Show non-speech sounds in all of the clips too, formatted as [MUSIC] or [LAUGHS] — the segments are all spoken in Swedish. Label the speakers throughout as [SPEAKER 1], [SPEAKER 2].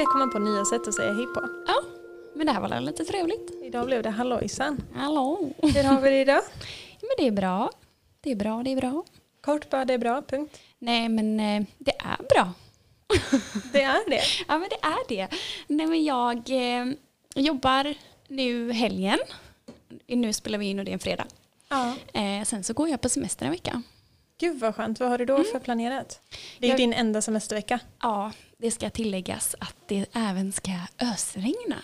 [SPEAKER 1] försöka komma på nya sätt att säga hej på.
[SPEAKER 2] Ja, men det här var lite trevligt.
[SPEAKER 1] Idag blev det hallojsan.
[SPEAKER 2] Hallå.
[SPEAKER 1] Hur har vi det idag?
[SPEAKER 2] Men det är bra. Det är bra, det är bra.
[SPEAKER 1] Kort bara, det är bra, punkt.
[SPEAKER 2] Nej, men eh, det är bra. [LAUGHS]
[SPEAKER 1] Det är det.
[SPEAKER 2] Ja, men det är det. Nej, men jag eh, jobbar nu helgen. Nu spelar vi in och det är en fredag.
[SPEAKER 1] Ja.
[SPEAKER 2] Eh, sen så går jag på semester en vecka.
[SPEAKER 1] Gud vad skönt. Vad har du då för planerat? Det är
[SPEAKER 2] Jag-
[SPEAKER 1] din enda semestervecka.
[SPEAKER 2] Ja, det ska tilläggas att det även ska ösregna.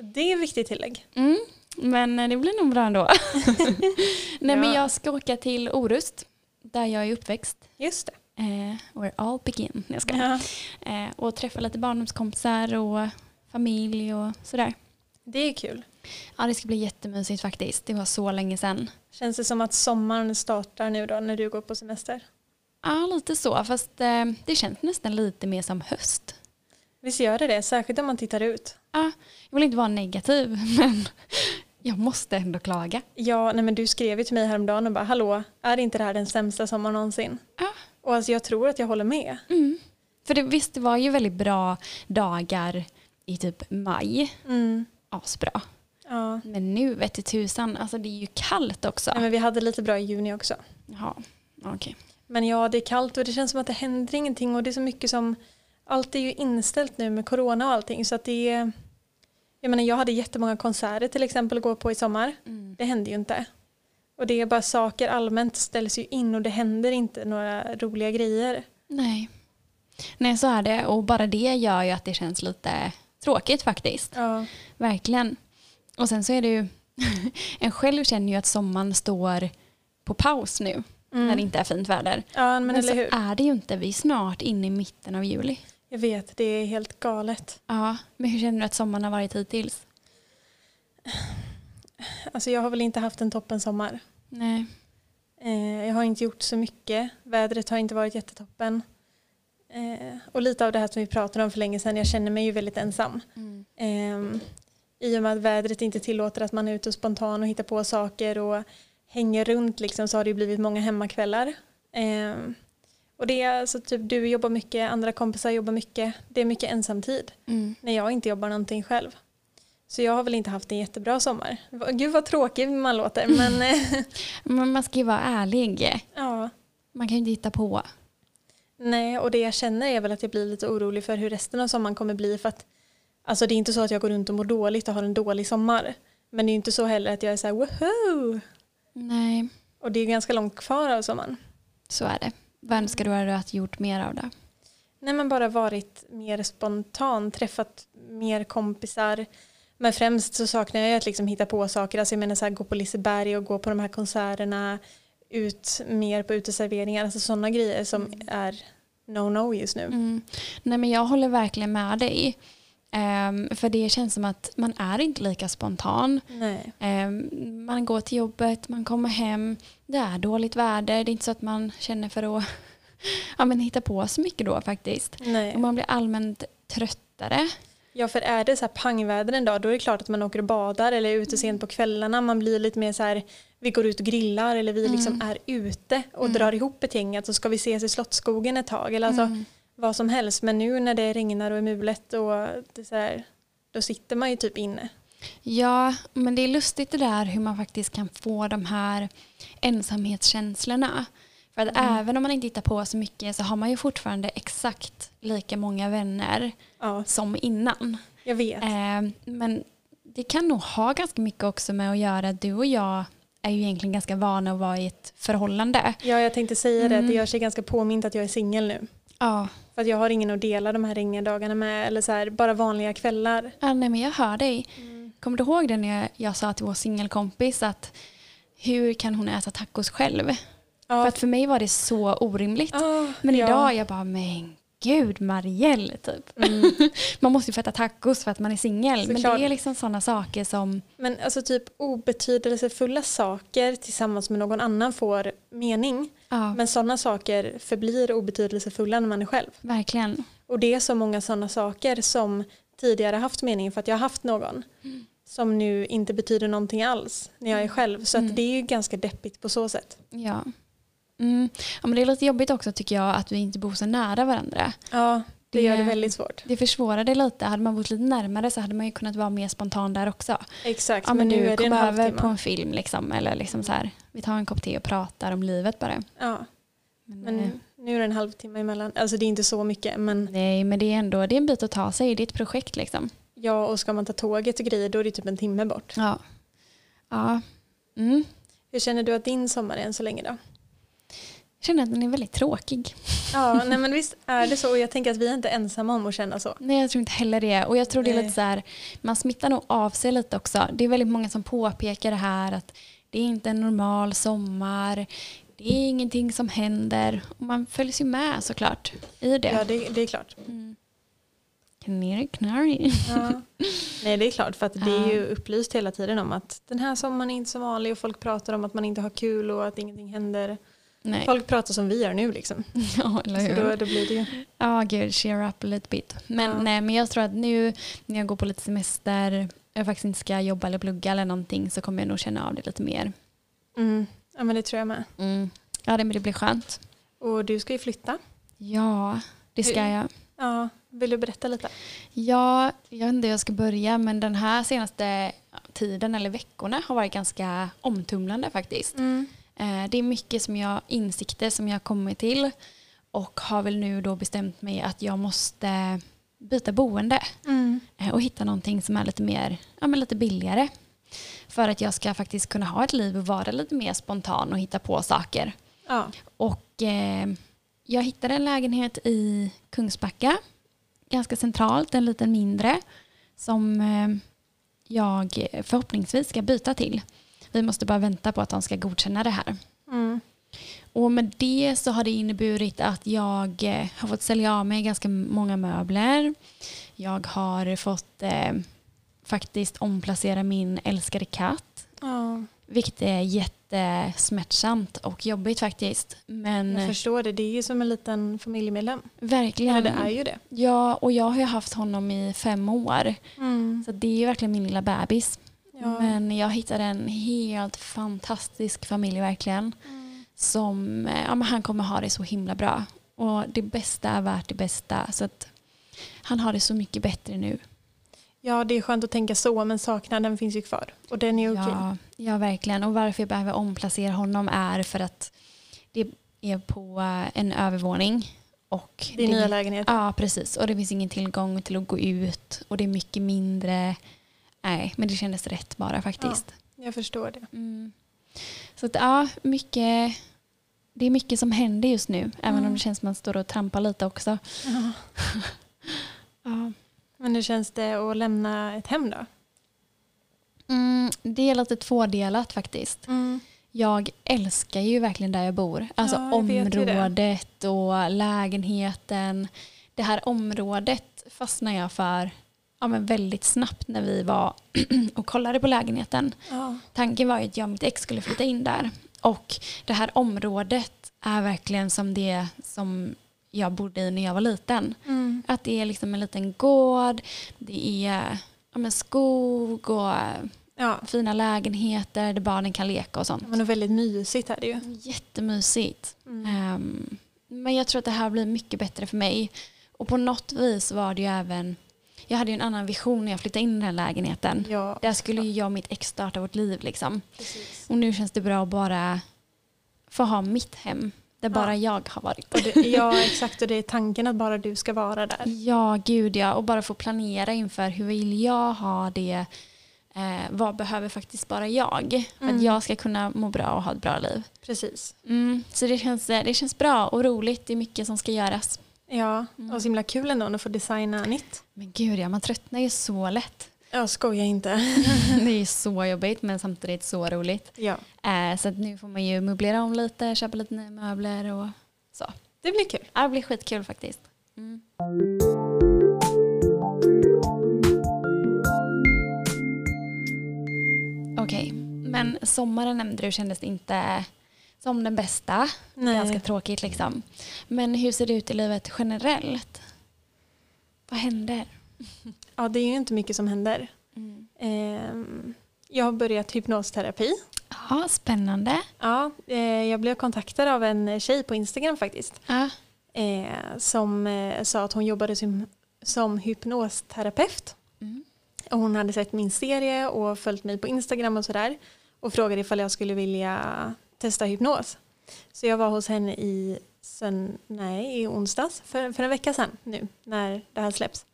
[SPEAKER 1] Det är viktigt tillägg.
[SPEAKER 2] Mm, men det blir nog bra ändå. [LAUGHS] Nej, men
[SPEAKER 1] Ja.
[SPEAKER 2] jag ska åka till Orust, där jag är uppväxt.
[SPEAKER 1] Just det.
[SPEAKER 2] Eh, where all begin. Jag ska.
[SPEAKER 1] Ja.
[SPEAKER 2] Eh, och träffa lite barndomskompisar och familj och sådär.
[SPEAKER 1] Det är kul.
[SPEAKER 2] Ja, det ska bli jättemysigt faktiskt. Det var så länge sedan.
[SPEAKER 1] Känns det som att sommaren startar nu då när du går på semester?
[SPEAKER 2] Ja, lite så. Fast eh, det känns nästan lite mer som höst.
[SPEAKER 1] Visst gör det det? Särskilt om man tittar ut.
[SPEAKER 2] Ja, jag vill inte vara negativ, [LAUGHS] men jag måste ändå klaga.
[SPEAKER 1] Ja, nej men du skrev ju till mig häromdagen och bara hallå, är inte det här den sämsta sommaren någonsin?
[SPEAKER 2] Ja.
[SPEAKER 1] Och alltså jag tror att jag håller med.
[SPEAKER 2] Mm. För det, visst, det var ju väldigt bra dagar i typ maj.
[SPEAKER 1] Mm.
[SPEAKER 2] Asbra.
[SPEAKER 1] Ja.
[SPEAKER 2] Men nu vet tusan, alltså det är ju kallt också.
[SPEAKER 1] Nej, men vi hade lite bra i juni också.
[SPEAKER 2] Jaha, okej.
[SPEAKER 1] Men ja, det är kallt och det känns som att det händer ingenting och det är så mycket som allt är ju inställt nu med corona och allting så att det är jag menar jag hade jättemånga konserter till exempel att gå på i sommar.
[SPEAKER 2] Mm.
[SPEAKER 1] Det hände ju inte. Och det är bara saker allmänt ställs ju in och det händer inte några roliga grejer.
[SPEAKER 2] Nej. Nej, så är det. Och bara det gör ju att det känns lite tråkigt faktiskt.
[SPEAKER 1] Ja.
[SPEAKER 2] Verkligen. Och sen så är det ju, [LAUGHS] en själv känner ju att sommaren står på paus nu när det inte är fint väder.
[SPEAKER 1] Mm. Ja men,
[SPEAKER 2] Men, så
[SPEAKER 1] hur.
[SPEAKER 2] är det ju inte, vi är snart inne i mitten av juli.
[SPEAKER 1] Jag vet, det är helt galet.
[SPEAKER 2] Ja, men hur känner du att sommaren har varit hittills?
[SPEAKER 1] Alltså jag har väl inte haft en toppen sommar.
[SPEAKER 2] Nej.
[SPEAKER 1] Eh, jag har inte gjort så mycket. Vädret har inte varit jättetoppen. Eh, och lite av det här som vi pratade om för länge sedan, jag känner mig ju väldigt ensam. Eh, I och med att vädret inte tillåter att man är ute och spontan och hittar på saker och hänger runt liksom, så har det blivit många hemmakvällar. Eh, och det är alltså typ du jobbar mycket, andra kompisar jobbar mycket. Det är mycket ensamtid
[SPEAKER 2] Mm.
[SPEAKER 1] när jag inte jobbar någonting själv. Så jag har väl inte haft en jättebra sommar. Gud vad tråkig man låter men [LAUGHS] eh,
[SPEAKER 2] Men man ska ju vara ärlig.
[SPEAKER 1] ja.
[SPEAKER 2] Man kan ju inte hitta på.
[SPEAKER 1] Nej, och det jag känner är väl att jag blir lite orolig för hur resten av sommaren kommer bli för att alltså det är inte så att jag går runt och mår dåligt och har en dålig sommar. Men det är inte så heller att jag är så här woho!
[SPEAKER 2] Nej,
[SPEAKER 1] Och det är ganska långt kvar av sommaren.
[SPEAKER 2] så är det. Vad önskar du hade att gjort mer av det?
[SPEAKER 1] Nej men bara varit mer spontan, träffat mer kompisar. Men främst så saknar jag att liksom hitta på saker. Alltså jag menar så här, gå på Liseberg och gå på de här konserterna. Ut mer på uteserveringar. Alltså sådana grejer som är no-no just nu.
[SPEAKER 2] Mm. Nej men jag håller verkligen med dig. Ehm, för det känns som att man är inte lika spontan. Ehm, man går till jobbet, man kommer hem, det är dåligt väder. Det är inte så att man känner för att [LAUGHS] ja, men hitta på så mycket då faktiskt.
[SPEAKER 1] Nej.
[SPEAKER 2] Och man blir allmänt tröttare.
[SPEAKER 1] Ja för är det så här pangväder en dag då är det klart att man åker och badar eller är ute sent på kvällarna. Man blir lite mer så här vi går ut och grillar eller vi liksom är ute och drar ihop ett gäng. Så ska vi ses i Slottsskogen ett tag eller alltså
[SPEAKER 2] Mm.
[SPEAKER 1] Vad som helst. Men nu när det regnar och är mulet och det så här, då sitter man ju typ inne.
[SPEAKER 2] Ja, men det är lustigt det där hur man faktiskt kan få de här ensamhetskänslorna. För att även om man inte hittar på så mycket så har man ju fortfarande exakt lika många vänner
[SPEAKER 1] Ja,
[SPEAKER 2] som innan.
[SPEAKER 1] jag vet.
[SPEAKER 2] Eh, men det kan nog ha ganska mycket också med att göra att du och jag är ju egentligen ganska vana att vara i ett förhållande.
[SPEAKER 1] Ja jag tänkte säga det,
[SPEAKER 2] Mm.
[SPEAKER 1] det gör sig ganska påmint att jag är singel nu.
[SPEAKER 2] Ja,
[SPEAKER 1] För att jag har ingen att dela de här regniga dagarna med eller så här, bara vanliga kvällar.
[SPEAKER 2] ja nej, men jag hör dig. Kommer du ihåg det när jag, jag sa till vår singelkompis att hur kan hon äta tacos själv?
[SPEAKER 1] Ja,
[SPEAKER 2] För att för mig var det så orimligt.
[SPEAKER 1] Ah,
[SPEAKER 2] Men
[SPEAKER 1] ja.
[SPEAKER 2] idag är jag bara, men gud Marielle typ.
[SPEAKER 1] Mm. [LAUGHS]
[SPEAKER 2] Man måste ju få äta tacos för att man är singel. Men det är liksom sådana saker som,
[SPEAKER 1] Men alltså typ obetydelsefulla saker tillsammans med någon annan får mening.
[SPEAKER 2] ja
[SPEAKER 1] Men sådana saker förblir obetydelsefulla när man är själv.
[SPEAKER 2] verkligen.
[SPEAKER 1] Och det är så många sådana saker som tidigare haft mening för att jag har haft någon. Som nu inte betyder någonting alls när jag är själv. Så att det är ju ganska deppigt på så sätt.
[SPEAKER 2] Ja. Mm. ja men det är lite jobbigt också tycker jag att vi inte bor så nära varandra.
[SPEAKER 1] Ja,
[SPEAKER 2] Det
[SPEAKER 1] Det gör det väldigt svårt.
[SPEAKER 2] Det försvårar det lite. Hade man bott lite närmare så hade man ju kunnat vara mer spontan där också.
[SPEAKER 1] Exakt,
[SPEAKER 2] Ja, men,
[SPEAKER 1] men, nu är det en
[SPEAKER 2] kom över
[SPEAKER 1] halvtimme.
[SPEAKER 2] på en film liksom, eller liksom så här, vi tar en kopp te och pratar om livet bara.
[SPEAKER 1] Ja,
[SPEAKER 2] Men, eh,
[SPEAKER 1] men nu är det en halvtimme emellan. Alltså det är inte så mycket men
[SPEAKER 2] nej, men det är ändå det är en bit att ta sig. Det är ett projekt liksom.
[SPEAKER 1] ja och ska man ta tåget och grejer då är det typ en timme bort.
[SPEAKER 2] Ja. Ja. Mm.
[SPEAKER 1] Hur känner du att din sommar är än så länge då?
[SPEAKER 2] Känner att den är väldigt tråkig.
[SPEAKER 1] Ja, nej men visst är det så och jag tänker att vi är inte ensamma om att känna så.
[SPEAKER 2] Nej, jag tror inte heller det. Och jag tror det är lite så här, man smittar nog av sig lite också. Det är väldigt många som påpekar det här att det är inte en normal sommar. Det är ingenting som händer. Och man följs ju med såklart i det.
[SPEAKER 1] Ja, det, det är klart.
[SPEAKER 2] Mm. Knarry, knarry.
[SPEAKER 1] Ja. Nej, det är klart för att det är ju upplyst hela tiden om att den här sommaren är inte så vanlig och folk pratar om att man inte har kul och att ingenting händer.
[SPEAKER 2] Nej.
[SPEAKER 1] Folk pratar som vi gör nu liksom. [LAUGHS]
[SPEAKER 2] Ja, eller
[SPEAKER 1] Så
[SPEAKER 2] hur?
[SPEAKER 1] då, då blir det ju.
[SPEAKER 2] Ja, gud, cheer up a little bit. Men,
[SPEAKER 1] Ja.
[SPEAKER 2] nej, men jag tror att nu när jag går på lite semester, jag faktiskt inte ska jobba eller plugga eller någonting så kommer jag nog känna av det lite mer.
[SPEAKER 1] Mm. Ja men det tror jag med.
[SPEAKER 2] Mm. Ja, det, men det blir skönt.
[SPEAKER 1] Och du ska ju flytta.
[SPEAKER 2] Ja, det ska
[SPEAKER 1] Hur-
[SPEAKER 2] jag.
[SPEAKER 1] Ja, vill du berätta lite?
[SPEAKER 2] Ja, jag vet inte hur jag ska börja men den här senaste tiden eller veckorna har varit ganska omtumlande faktiskt.
[SPEAKER 1] Mm.
[SPEAKER 2] Eh, Det är mycket som jag, insikter som jag har kommit till och har väl nu då bestämt mig att jag måste byta boende
[SPEAKER 1] Mm.
[SPEAKER 2] eh, och hitta någonting som är lite mer, ja men lite billigare. För att jag ska faktiskt kunna ha ett liv och vara lite mer spontan och hitta på saker.
[SPEAKER 1] Ja.
[SPEAKER 2] Och eh, jag hittade en lägenhet i Kungsbacka, ganska centralt, en liten mindre, som eh, jag förhoppningsvis ska byta till. Vi måste bara vänta på att de ska godkänna det här.
[SPEAKER 1] Mm.
[SPEAKER 2] Och med det så har det inneburit att jag eh, har fått sälja av mig ganska många möbler. Jag har fått eh, faktiskt omplacera min älskade katt.
[SPEAKER 1] ja.
[SPEAKER 2] Vilket är jättesmärtsamt och jobbigt faktiskt. Men
[SPEAKER 1] Jag förstår det. Det är ju som en liten familjemedlem.
[SPEAKER 2] verkligen.
[SPEAKER 1] Eller det är ju det.
[SPEAKER 2] Ja, och jag har ju haft honom i fem år.
[SPEAKER 1] Mm.
[SPEAKER 2] Så det är ju verkligen min lilla bebis.
[SPEAKER 1] Ja.
[SPEAKER 2] Men jag hittade en helt fantastisk familj verkligen.
[SPEAKER 1] Mm.
[SPEAKER 2] Som, eh, ja men han kommer ha det så himla bra. Och det bästa är värt det bästa. Så att han har det så mycket bättre nu.
[SPEAKER 1] ja, det är skönt att tänka så men saknaden finns ju kvar. Och den är okej.
[SPEAKER 2] Ja, ja, verkligen. Och varför jag behöver omplacera honom är för att det är på eh, en övervåning. Och
[SPEAKER 1] Din nya lägenhet.
[SPEAKER 2] Ja, precis. Och det finns ingen tillgång till att gå ut. Och det är mycket mindre. Nej, men det kändes rätt bara faktiskt.
[SPEAKER 1] Jag förstår det.
[SPEAKER 2] Mm. Så att, ja, mycket, det är mycket som händer just nu. Även
[SPEAKER 1] Mm.
[SPEAKER 2] om det känns som att man står och trampar lite också.
[SPEAKER 1] Ja. [LAUGHS]
[SPEAKER 2] Ja.
[SPEAKER 1] Men hur känns det att lämna ett hem då?
[SPEAKER 2] Mm, det är lite tvådelat faktiskt.
[SPEAKER 1] Mm.
[SPEAKER 2] Jag älskar ju verkligen där jag bor. Alltså
[SPEAKER 1] Ja, jag
[SPEAKER 2] området och lägenheten. Det här området fastnade jag för ja, men väldigt snabbt när vi var [CLEARS THROAT] och kollade på lägenheten.
[SPEAKER 1] Ja.
[SPEAKER 2] Tanken var ju att jag och mitt ex skulle flytta in där. Och det här området är verkligen som det som jag bodde i när jag var liten.
[SPEAKER 1] Mm.
[SPEAKER 2] Att det är liksom en liten gård, det är ja, men skog och
[SPEAKER 1] ja.
[SPEAKER 2] fina lägenheter där barnen kan leka och sånt.
[SPEAKER 1] Men det är väldigt mysigt här det är ju.
[SPEAKER 2] Jättemysigt.
[SPEAKER 1] Mm.
[SPEAKER 2] Ehm, men jag tror att det här blir mycket bättre för mig. Och på något vis var det ju även, jag hade ju en annan vision när jag flyttade in i den här lägenheten.
[SPEAKER 1] Ja,
[SPEAKER 2] Där skulle ju jag och mitt ex starta vårt liv liksom.
[SPEAKER 1] precis.
[SPEAKER 2] Och nu känns det bra att bara få ha mitt hem. Där bara jag har varit.
[SPEAKER 1] Det, ja, exakt. Och det är tanken att bara du ska vara där.
[SPEAKER 2] Ja, gud ja. Och bara få planera inför hur vill jag ha det. Eh, vad behöver faktiskt bara jag? För
[SPEAKER 1] Mm.
[SPEAKER 2] att jag ska kunna må bra och ha ett bra liv.
[SPEAKER 1] Precis.
[SPEAKER 2] Mm, så det känns, det känns bra och roligt. Det är mycket som ska göras.
[SPEAKER 1] Ja,
[SPEAKER 2] Mm.
[SPEAKER 1] och så himla kul ändå att få designa nytt.
[SPEAKER 2] Men gud ja, man tröttnar ju så lätt.
[SPEAKER 1] Jag skojar inte. [LAUGHS]
[SPEAKER 2] det är [LAUGHS] så jobbigt men samtidigt så roligt.
[SPEAKER 1] Ja,
[SPEAKER 2] Eh, så nu får man ju möblera om lite, köpa lite nya möbler och så.
[SPEAKER 1] det blir kul.
[SPEAKER 2] Ja, det blir skitkul faktiskt. Mm. Okej, men sommaren nämnde du kändes inte som den bästa. Ganska tråkigt liksom. Men hur ser det ut i livet generellt? Vad händer?
[SPEAKER 1] Ja, det är ju inte mycket som händer. Ehm, jag har börjat hypnosterapi.
[SPEAKER 2] Ja, spännande.
[SPEAKER 1] Ja, eh, jag blev kontaktad av en tjej på Instagram faktiskt.
[SPEAKER 2] Ja,
[SPEAKER 1] eh, som eh, sa att hon jobbade som, som hypnosterapeut.
[SPEAKER 2] Mm.
[SPEAKER 1] Och hon hade sett min serie och följt mig på Instagram och sådär. Och frågade ifall jag skulle vilja testa hypnos. Så jag var hos henne i, sen, nej, i onsdags, för, för en vecka sedan nu, när det här släpps.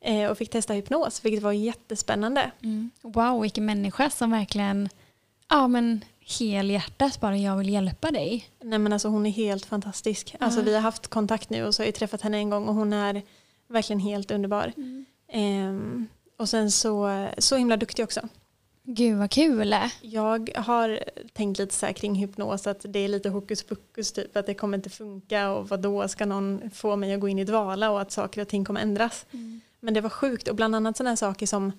[SPEAKER 1] Eh, och fick testa hypnos, vilket var jättespännande.
[SPEAKER 2] Mm. Wow, vilken människa som verkligen, ja men helhjärtat bara jag vill hjälpa dig.
[SPEAKER 1] Nej men alltså hon är helt fantastisk. Alltså vi har haft kontakt nu och så har jag träffat henne en gång och hon är verkligen helt underbar. Ehm, och sen så, så himla duktig också.
[SPEAKER 2] Gud vad kul.
[SPEAKER 1] Jag har tänkt lite så här kring hypnos att det är lite hokus pokus typ att det kommer inte funka och vad då ska någon få mig att gå in i dvala och att saker och ting kommer ändras. Men det var sjukt och bland annat sådana saker som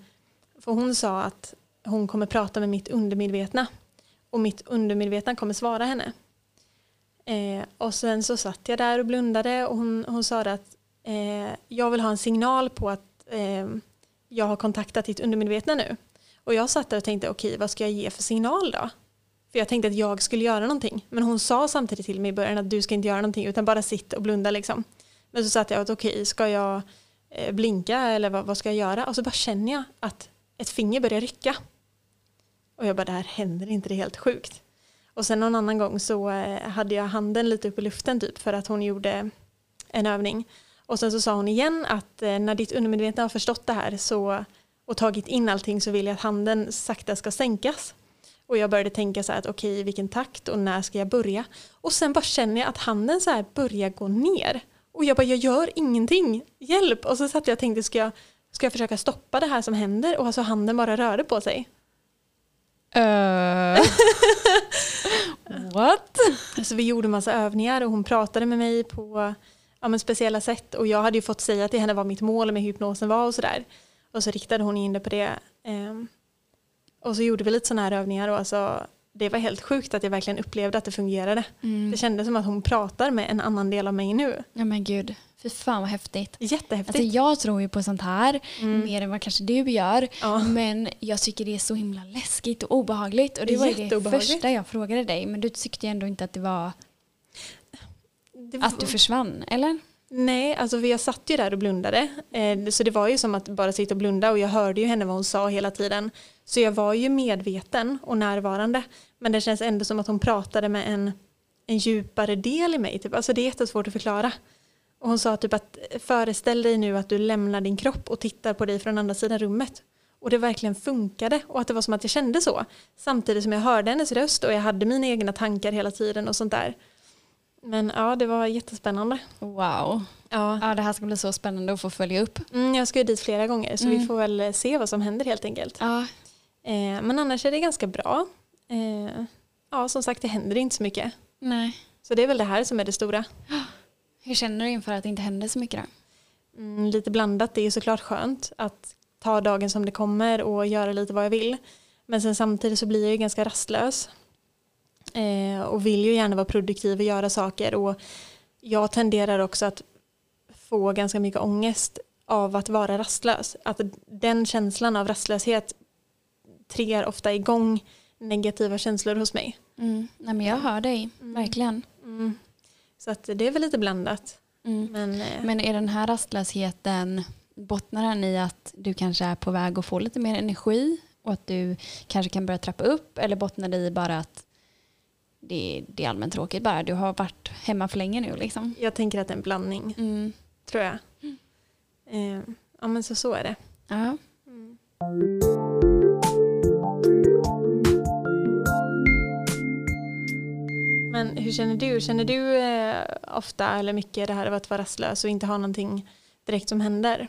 [SPEAKER 1] för hon sa att hon kommer prata med mitt undermedvetna och mitt undermedvetna kommer svara henne. Eh, och sen så satt jag där och blundade och hon, hon sa att eh, jag vill ha en signal på att eh, jag har kontaktat ditt undermedvetna nu. Och jag satt där och tänkte okej vad ska jag ge för signal då? För jag tänkte att jag skulle göra någonting. Men hon sa samtidigt till mig i början att du ska inte göra någonting utan bara sitta och blunda liksom. Men så satt jag och okej ska jag eh, blinka eller vad, vad ska jag göra? Och så bara känner jag att ett finger börjar rycka. Och jag bara det här händer inte, det är helt sjukt. Och sen någon annan gång så eh, hade jag handen lite upp i luften typ för att hon gjorde en övning. Och sen så sa hon igen att eh, när ditt undermedvetna har förstått det här så, och tagit in allting så vill jag att handen sakta ska sänkas. Och jag började tänka så här att okej i vilken takt och när ska jag börja? Och sen bara känner jag att handen så här börjar gå ner. Och jag bara jag gör ingenting, hjälp! Och så satt jag och tänkte ska jag, ska jag försöka stoppa det här som händer? Och alltså handen bara rörde på sig.
[SPEAKER 2] Uh. [LAUGHS] What?
[SPEAKER 1] Så vi gjorde massa övningar och hon pratade med mig på ja, speciella sätt och jag hade ju fått säga till henne vad mitt mål med hypnosen var och sådär. Och så riktade hon in det på det. Ehm, och så gjorde vi lite sådana här övningar och alltså, det var helt sjukt att jag verkligen upplevde att det fungerade.
[SPEAKER 2] Mm.
[SPEAKER 1] Det kändes som att hon pratar med en annan del av mig nu.
[SPEAKER 2] Ja men gud, fy fan vad häftigt.
[SPEAKER 1] Jättehäftigt.
[SPEAKER 2] Alltså jag tror ju på sånt här
[SPEAKER 1] Mm.
[SPEAKER 2] mer än vad kanske du gör.
[SPEAKER 1] Ja.
[SPEAKER 2] Men jag tycker det är så himla läskigt och obehagligt. Och det var det första jag frågade dig. Men du tyckte ju ändå inte att det var
[SPEAKER 1] Det
[SPEAKER 2] att du försvann, eller?
[SPEAKER 1] Nej, alltså för jag satt ju där och blundade. Eh, så det var ju som att bara sitta och blunda och jag hörde ju henne vad hon sa hela tiden. Så jag var ju medveten och närvarande. Men det känns ändå som att hon pratade med en, en djupare del i mig. Typ. Alltså det är jättesvårt att förklara. Och hon sa typ att föreställ dig nu att du lämnar din kropp och tittar på dig från andra sidan rummet. Och det verkligen funkade och att det var som att jag kände så. Samtidigt som jag hörde hennes röst och jag hade mina egna tankar hela tiden och sånt där. Men ja, det var jättespännande.
[SPEAKER 2] Wow.
[SPEAKER 1] Ja.
[SPEAKER 2] Ja, det här ska bli så spännande att få följa upp.
[SPEAKER 1] Mm, jag ska ju dit flera gånger så vi
[SPEAKER 2] Mm.
[SPEAKER 1] får väl se vad som händer helt enkelt.
[SPEAKER 2] Ja,
[SPEAKER 1] Eh, men annars är det ganska bra. Eh, ja, som sagt det händer inte så mycket.
[SPEAKER 2] nej.
[SPEAKER 1] Så det är väl det här som är det stora.
[SPEAKER 2] Hur känner du inför att det inte händer så mycket då?
[SPEAKER 1] Mm, lite blandat, det är såklart skönt att ta dagen som det kommer och göra lite vad jag vill. Men sen samtidigt så blir jag ju ganska rastlös. Eh, och vill ju gärna vara produktiv och göra saker. Och jag tenderar också att få ganska mycket ångest av att vara rastlös. Att den känslan av rastlöshet triggar ofta igång negativa känslor hos mig.
[SPEAKER 2] Mm. Nej, men jag hör dig, verkligen.
[SPEAKER 1] Mm. Så att det är väl lite blandat.
[SPEAKER 2] Mm.
[SPEAKER 1] Men, eh,
[SPEAKER 2] Men är den här rastlösheten, bottnar den i att du kanske är på väg att få lite mer energi och att du kanske kan börja trappa upp eller bottnar det i bara att det, det är allmänt tråkigt bara, du har varit hemma för länge nu liksom?
[SPEAKER 1] jag tänker att det är en blandning,
[SPEAKER 2] Mm.
[SPEAKER 1] tror jag. Eh, ja men så, så är det.
[SPEAKER 2] Ja.
[SPEAKER 1] Men hur känner du? Känner du eh, ofta eller mycket det här av att vara rastlös och inte ha någonting direkt som händer?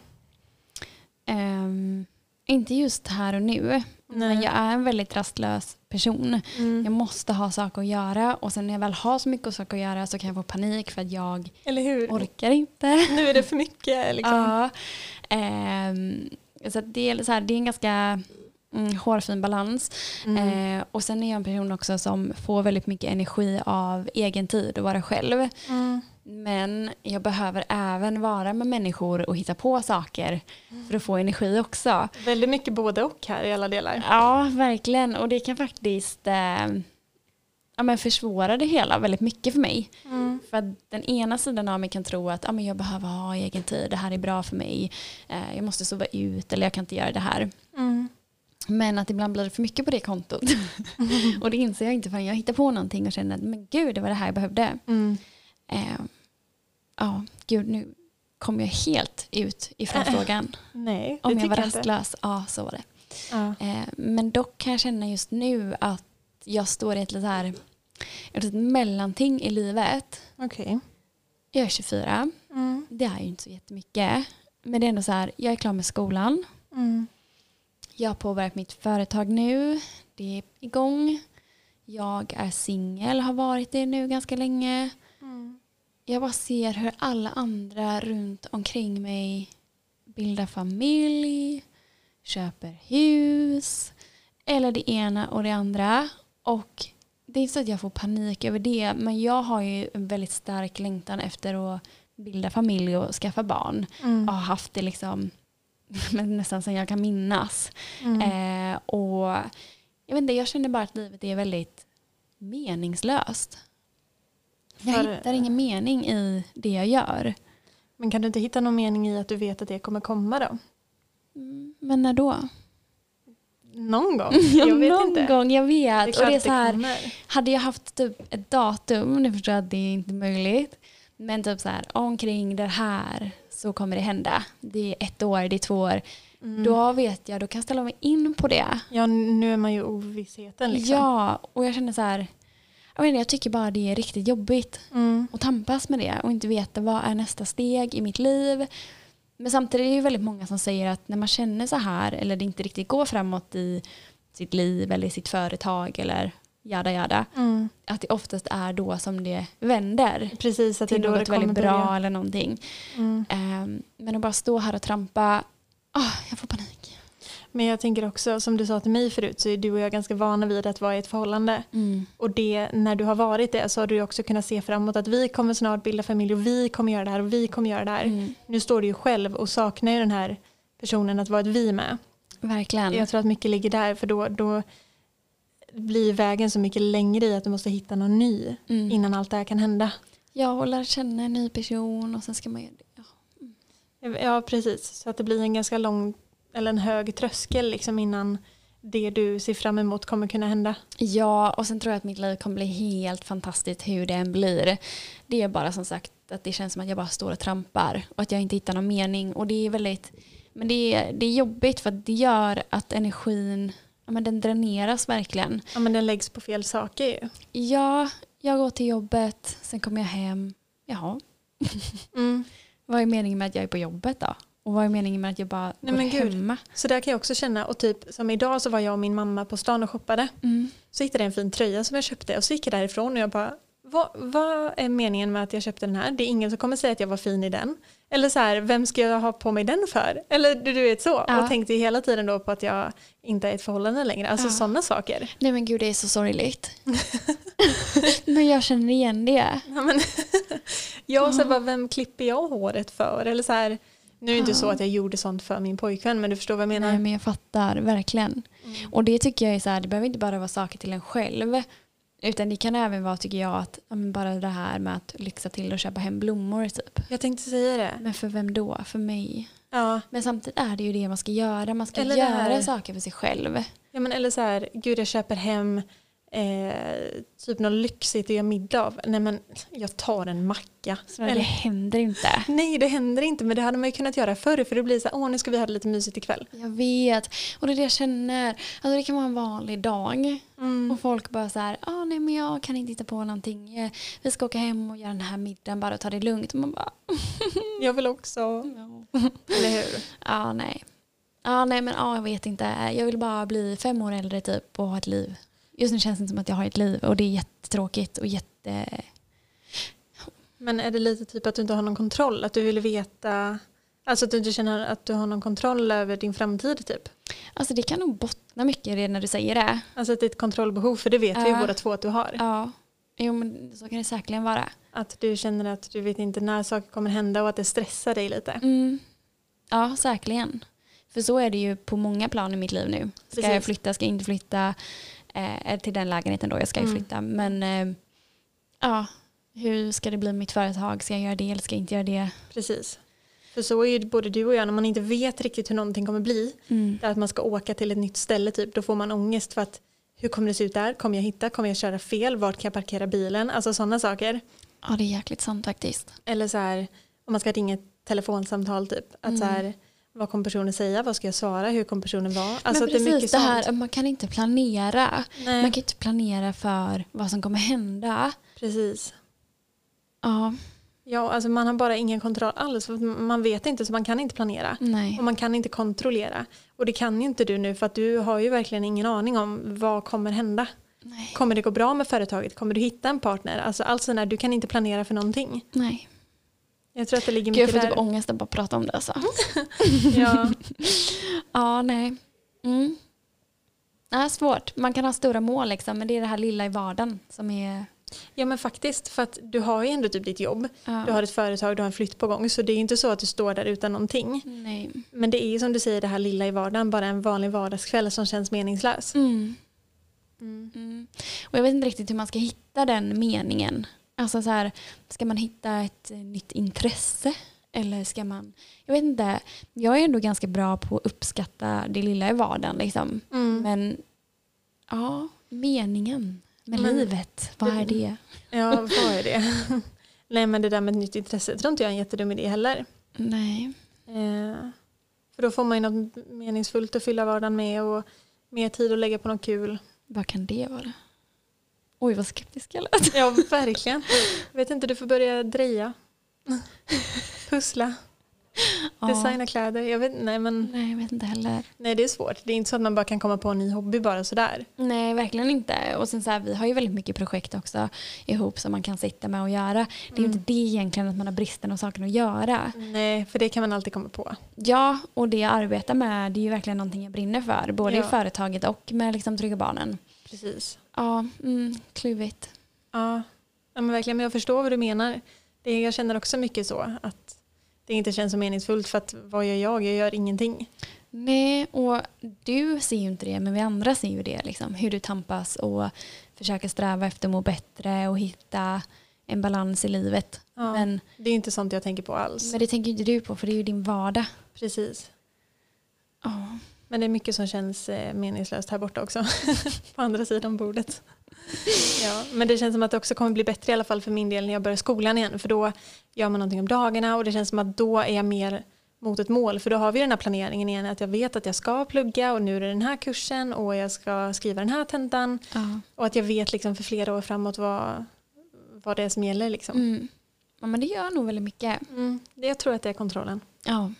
[SPEAKER 2] Ehm, inte just här och nu, men
[SPEAKER 1] Nej.
[SPEAKER 2] jag är en väldigt rastlös person.
[SPEAKER 1] Mm.
[SPEAKER 2] Jag måste ha saker att göra och sen när jag väl har så mycket saker att göra så kan jag få panik för att jag orkar inte.
[SPEAKER 1] Nu är det för mycket liksom.
[SPEAKER 2] Ja. Ehm, så det, är så här, det är en ganska mm, hårfin balans.
[SPEAKER 1] Mm.
[SPEAKER 2] Eh, och sen är jag en person också som får väldigt mycket energi av egen tid och vara själv.
[SPEAKER 1] Mm.
[SPEAKER 2] Men jag behöver även vara med människor och hitta på saker för att få energi också.
[SPEAKER 1] Väldigt mycket både och här i alla delar.
[SPEAKER 2] Ja, verkligen. Och det kan faktiskt eh, ja, men försvåra det hela väldigt mycket för mig.
[SPEAKER 1] Mm.
[SPEAKER 2] För att den ena sidan av mig kan tro att ah, men jag behöver ha egen tid, det här är bra för mig, eh, jag måste sova ut eller jag kan inte göra det här.
[SPEAKER 1] Mm.
[SPEAKER 2] Men att ibland blir det för mycket på det kontot. [LAUGHS] och det inser jag inte förrän jag hittar på någonting och känner att men gud, det var det här jag behövde.
[SPEAKER 1] Mm.
[SPEAKER 2] Eh, ja, gud nu kom jag helt ut ifrån [LAUGHS] frågan.
[SPEAKER 1] Nej, det
[SPEAKER 2] Om jag var
[SPEAKER 1] jag
[SPEAKER 2] rastlös, ja så var det.
[SPEAKER 1] Ja.
[SPEAKER 2] Eh, men dock kan jag känna just nu att jag står i ett litet, här, ett mellanting i livet.
[SPEAKER 1] Okej.
[SPEAKER 2] Jag är 24,
[SPEAKER 1] Mm.
[SPEAKER 2] det är ju inte så jättemycket. Men det är ändå så här, jag är klar med skolan.
[SPEAKER 1] Mm.
[SPEAKER 2] Jag har påbörjat mitt företag nu. Det är igång. Jag är singel, har varit det nu ganska länge. Jag bara ser hur alla andra runt omkring mig bildar familj, köper hus eller det ena och det andra. Och det är inte så att jag får panik över det men jag har ju en väldigt stark längtan efter att bilda familj och skaffa barn.
[SPEAKER 1] Mm.
[SPEAKER 2] Jag har haft det liksom [LAUGHS] nästan sedan jag kan minnas.
[SPEAKER 1] Mm.
[SPEAKER 2] Eh, och jag, vet inte, jag känner bara att livet är väldigt meningslöst. Jag
[SPEAKER 1] För-
[SPEAKER 2] hittar ingen mening i det jag gör.
[SPEAKER 1] Men kan du inte hitta någon mening i att du vet att det kommer komma då?
[SPEAKER 2] Mm, Men när då?
[SPEAKER 1] Någon gång? [LAUGHS] Jag vet
[SPEAKER 2] Någon
[SPEAKER 1] inte.
[SPEAKER 2] gång, jag vet. och det är så här, hade jag haft typ ett datum, nu förstår jag att det är inte möjligt, men typ så här, omkring det här så kommer det hända. Det är ett år, det är två år.
[SPEAKER 1] Mm.
[SPEAKER 2] Då vet jag, då kan jag ställa mig in på det.
[SPEAKER 1] Ja, nu är man ju ovissheten liksom.
[SPEAKER 2] Ja, och jag känner så här, inte, jag tycker bara det är riktigt jobbigt
[SPEAKER 1] Mm.
[SPEAKER 2] att tampas med det och inte veta vad är nästa steg i mitt liv. Men samtidigt är det ju väldigt många som säger att när man känner så här eller det inte riktigt går framåt i sitt liv eller i sitt företag eller jada jada,
[SPEAKER 1] Mm.
[SPEAKER 2] att det oftast är då som det vänder
[SPEAKER 1] Precis, att det är då det
[SPEAKER 2] något
[SPEAKER 1] kommer
[SPEAKER 2] väldigt bra
[SPEAKER 1] börja.
[SPEAKER 2] eller någonting.
[SPEAKER 1] Mm.
[SPEAKER 2] Ehm, men att bara stå här och trampa, ah, jag får panik.
[SPEAKER 1] Men jag tänker också, som du sa till mig förut, så är du och jag ganska vana vid att vara i ett förhållande. Och det, när du har varit det så har du också kunnat se framåt att vi kommer snart bilda familj och vi kommer göra det här och vi kommer göra det här.
[SPEAKER 2] Mm.
[SPEAKER 1] Nu står du ju själv och saknar ju den här personen att vara ett vi med.
[SPEAKER 2] Verkligen.
[SPEAKER 1] Jag tror att mycket ligger där för då, då blir vägen så mycket längre i att du måste hitta någon ny
[SPEAKER 2] Mm.
[SPEAKER 1] innan allt det här kan hända.
[SPEAKER 2] Jag och lära känna en ny person och sen ska man göra det. Ja.
[SPEAKER 1] Ja precis, så att det blir en ganska lång eller en hög tröskel liksom innan det du ser fram emot kommer kunna hända.
[SPEAKER 2] Ja, och sen tror jag att mitt liv kommer bli helt fantastiskt hur det än blir. Det är bara som sagt att det känns som att jag bara står och trampar och att jag inte hittar någon mening. Och det är väldigt, men det är, det är jobbigt för att det gör att energin, ja men den dräneras verkligen.
[SPEAKER 1] Ja men den läggs på fel saker ju.
[SPEAKER 2] Ja, jag går till jobbet, sen kommer jag hem. Jaha,
[SPEAKER 1] Mm. [LAUGHS]
[SPEAKER 2] vad är meningen med att jag är på jobbet då? Och vad är meningen med att jag bara
[SPEAKER 1] Nej,
[SPEAKER 2] går
[SPEAKER 1] men gud.
[SPEAKER 2] hemma?
[SPEAKER 1] Så där kan jag också känna och typ som idag så var jag och min mamma på stan och shoppade.
[SPEAKER 2] Mm.
[SPEAKER 1] Så hittade jag en fin tröja som jag köpte och så gick jag därifrån och jag bara vad, vad är meningen med att jag köpte den här? Det är ingen som kommer säga att jag var fin i den. Eller så här, vem ska jag ha på mig den för? Eller du, du vet så.
[SPEAKER 2] Ja.
[SPEAKER 1] Och tänkte hela tiden då på att jag inte är i ett förhållande längre. Alltså
[SPEAKER 2] Ja.
[SPEAKER 1] sådana saker.
[SPEAKER 2] Nej men gud det är så sorgligt. [LAUGHS] men jag känner igen det.
[SPEAKER 1] Ja, men [LAUGHS] jag så bara, vem klipper jag håret för? Eller så här, nu är det inte så att jag gjorde sånt för min pojkvän men du förstår vad jag menar.
[SPEAKER 2] Nej men jag fattar verkligen.
[SPEAKER 1] Mm.
[SPEAKER 2] Och det tycker jag är så här, det behöver inte bara vara saker till en själv. Utan det kan även vara, tycker jag, att bara det här med att lyxa till och köpa hem blommor typ.
[SPEAKER 1] Jag tänkte säga det.
[SPEAKER 2] Men för vem då? För mig?
[SPEAKER 1] Ja.
[SPEAKER 2] Men samtidigt är det ju det man ska göra. Man ska
[SPEAKER 1] Eller
[SPEAKER 2] göra saker för sig själv.
[SPEAKER 1] Ja, men eller så här, gud jag köper hem eh, typ något lyxigt att göra middag av. Nej men jag tar en macka.
[SPEAKER 2] Så det händer inte.
[SPEAKER 1] Nej det händer inte men det hade man ju kunnat göra förr för det blir så här, åh nu ska vi ha det lite mysigt ikväll.
[SPEAKER 2] Jag vet. Och det är det jag känner. Alltså det kan vara en vanlig dag.
[SPEAKER 1] Mm.
[SPEAKER 2] Och folk bara så här, ah, nej men jag kan inte hitta på någonting. Vi ska åka hem och göra den här middagen bara och ta det lugnt. Och man bara, [LAUGHS]
[SPEAKER 1] Jag vill också. Eller hur?
[SPEAKER 2] Ja, nej. Ja, nej, men ja, jag vet inte. Jag vill bara bli fem år äldre typ och ha ett liv. Just nu känns det inte som att jag har ett liv och det är jättetråkigt och jätte...
[SPEAKER 1] Men är det lite typ att du inte har någon kontroll? Att du vill veta, alltså att du inte känner att du har någon kontroll över din framtid typ?
[SPEAKER 2] Alltså det kan nog bottna mycket i det när du säger det.
[SPEAKER 1] Alltså att det är ett kontrollbehov för det vet vi ju
[SPEAKER 2] Ja.
[SPEAKER 1] båda två att du har.
[SPEAKER 2] Ja, jo men så kan det säkerligen vara.
[SPEAKER 1] Att du känner att du vet inte när saker kommer hända och att det stressar dig lite.
[SPEAKER 2] Mm. Ja, säkerligen. För så är det ju på många plan i mitt liv nu. Ska jag
[SPEAKER 1] Precis.
[SPEAKER 2] flytta, ska jag inte flytta? Eh, till den lägenheten då, jag ska ju
[SPEAKER 1] Mm.
[SPEAKER 2] flytta. Men eh, ja, Hur ska det bli med mitt företag? Ska jag göra det eller ska jag inte göra det?
[SPEAKER 1] Precis. För så är ju både du och jag när man inte vet riktigt hur någonting kommer bli.
[SPEAKER 2] Mm.
[SPEAKER 1] Att man ska åka till ett nytt ställe typ. Då får man ångest för att hur kommer det se ut där? Kommer jag hitta? Kommer jag köra fel? Vart kan jag parkera bilen? Alltså sådana saker.
[SPEAKER 2] Ja, det är jäkligt sant faktiskt.
[SPEAKER 1] Eller så här om man ska ringa ett telefonsamtal typ. Att så här, vad kommer personen säga? Vad ska jag svara? Hur kommer personen vara? Alltså
[SPEAKER 2] Men
[SPEAKER 1] att det är
[SPEAKER 2] precis
[SPEAKER 1] mycket
[SPEAKER 2] det här,
[SPEAKER 1] sånt.
[SPEAKER 2] man kan inte planera.
[SPEAKER 1] Nej,
[SPEAKER 2] Man kan inte planera för vad som kommer hända.
[SPEAKER 1] precis.
[SPEAKER 2] Ja,
[SPEAKER 1] Ja, alltså man har bara ingen kontroll alls. Man vet inte så man kan inte planera.
[SPEAKER 2] nej.
[SPEAKER 1] Och man kan inte kontrollera. Och det kan ju inte du nu för att du har ju verkligen ingen aning om vad kommer hända.
[SPEAKER 2] nej.
[SPEAKER 1] Kommer det gå bra med företaget? Kommer du hitta en partner? Alltså allt sånt där, du kan inte planera för någonting.
[SPEAKER 2] nej.
[SPEAKER 1] Jag tror att det ligger
[SPEAKER 2] Gud, jag
[SPEAKER 1] mycket
[SPEAKER 2] får typ
[SPEAKER 1] där.
[SPEAKER 2] ångest att bara prata om det. Alltså. [LAUGHS]
[SPEAKER 1] Ja,
[SPEAKER 2] Ja, nej. Mm. Ja, svårt. Man kan ha stora mål liksom, men det är det här lilla i vardagen som är...
[SPEAKER 1] ja men faktiskt för att du har ju ändå typ ditt jobb.
[SPEAKER 2] Ja.
[SPEAKER 1] Du har ett företag, du har en flytt på gång. Så det är inte så att du står där utan någonting.
[SPEAKER 2] Nej.
[SPEAKER 1] Men det är ju som du säger det här lilla i vardagen. Bara en vanlig vardagskväll som känns meningslös.
[SPEAKER 2] Mm.
[SPEAKER 1] Mm.
[SPEAKER 2] Mm. Och jag vet inte riktigt hur man ska hitta den meningen. Alltså så här, ska man hitta ett nytt intresse? Eller ska man... Jag vet inte. Jag är ändå ganska bra på att uppskatta det lilla i vardagen. Liksom.
[SPEAKER 1] Mm.
[SPEAKER 2] Men ja, meningen med
[SPEAKER 1] Men-
[SPEAKER 2] livet. Vad är det?
[SPEAKER 1] Ja, vad är det? [LAUGHS] Nej men det där med ett nytt intresse tror inte jag är en jättedum idé heller.
[SPEAKER 2] Nej.
[SPEAKER 1] Eh, för då får man ju något meningsfullt att fylla vardagen med och mer tid att lägga på något kul.
[SPEAKER 2] Vad kan det vara? Oj, vad skeptisk jag lät.
[SPEAKER 1] Ja, verkligen. Jag vet inte, du får börja dreja. Pussla,
[SPEAKER 2] Ja.
[SPEAKER 1] designa kläder. Jag vet, nej, men,
[SPEAKER 2] Nej, jag vet inte heller.
[SPEAKER 1] nej, det är svårt. Det är inte så att man bara kan komma på en ny hobby bara sådär.
[SPEAKER 2] Nej, verkligen inte. Och sen så här, vi har ju väldigt mycket projekt också ihop som man kan sitta med och göra. Det är ju
[SPEAKER 1] Mm.
[SPEAKER 2] inte det egentligen att man har bristen och saker att göra.
[SPEAKER 1] Nej, för det kan man alltid komma på.
[SPEAKER 2] Ja, och det jag arbetar med det är ju verkligen någonting jag brinner för. Både
[SPEAKER 1] Ja.
[SPEAKER 2] i företaget och med liksom Trygga Barnen.
[SPEAKER 1] Precis.
[SPEAKER 2] Ja, mm, kluvigt.
[SPEAKER 1] Ja, ja men verkligen. Men jag förstår vad du menar. Det, jag känner också mycket så. Att det inte känns så meningsfullt för att vad gör jag? Jag gör ingenting.
[SPEAKER 2] Nej, och du ser ju inte det, men vi andra ser ju det. Liksom. Hur du tampas och försöker sträva efter att må bättre och hitta en balans i livet.
[SPEAKER 1] Ja,
[SPEAKER 2] Men,
[SPEAKER 1] Det är inte sånt jag tänker på alls.
[SPEAKER 2] men det tänker inte du på, för det är ju din vardag.
[SPEAKER 1] Precis.
[SPEAKER 2] Ja.
[SPEAKER 1] Men det är mycket som känns eh, meningslöst här borta också. [LAUGHS] på andra sidan bordet. [LAUGHS] Ja, men det känns som att det också kommer bli bättre i alla fall för min del när jag börjar skolan igen. För då gör man någonting om dagarna och det känns som att då är jag mer mot ett mål. För då har vi den här planeringen igen att jag vet att jag ska plugga och nu är det den här kursen och jag ska skriva den här tentan.
[SPEAKER 2] Ja.
[SPEAKER 1] Och att jag vet liksom för flera år framåt vad, vad det är som gäller. Liksom.
[SPEAKER 2] Mm. ja, men det gör nog väldigt mycket.
[SPEAKER 1] Mm, jag tror att det är kontrollen.
[SPEAKER 2] Ja.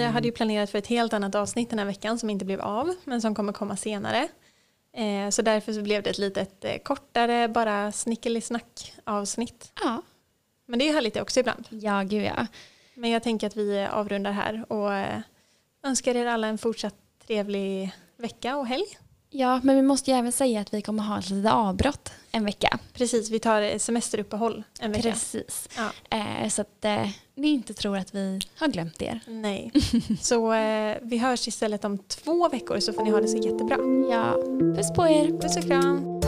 [SPEAKER 1] Vi hade ju planerat för ett helt annat avsnitt den här veckan som inte blev av men som kommer komma senare. Eh, så därför så blev det ett litet eh, kortare bara snickelisnack avsnitt.
[SPEAKER 2] ja.
[SPEAKER 1] Men det är härligt det också ibland.
[SPEAKER 2] Ja, gud ja.
[SPEAKER 1] Men jag tänker att vi avrundar här och eh, önskar er alla en fortsatt trevlig vecka och helg.
[SPEAKER 2] Ja, men vi måste ju även säga att vi kommer ha ett litet avbrott en vecka.
[SPEAKER 1] Precis, vi tar semesteruppehåll en vecka.
[SPEAKER 2] Precis.
[SPEAKER 1] Ja.
[SPEAKER 2] Eh, så att eh, ni inte tror att vi har glömt er.
[SPEAKER 1] Nej, [LAUGHS] så eh, vi hörs istället om två veckor så får ni ha det så jättebra.
[SPEAKER 2] Ja, puss på er.
[SPEAKER 1] Puss och kram!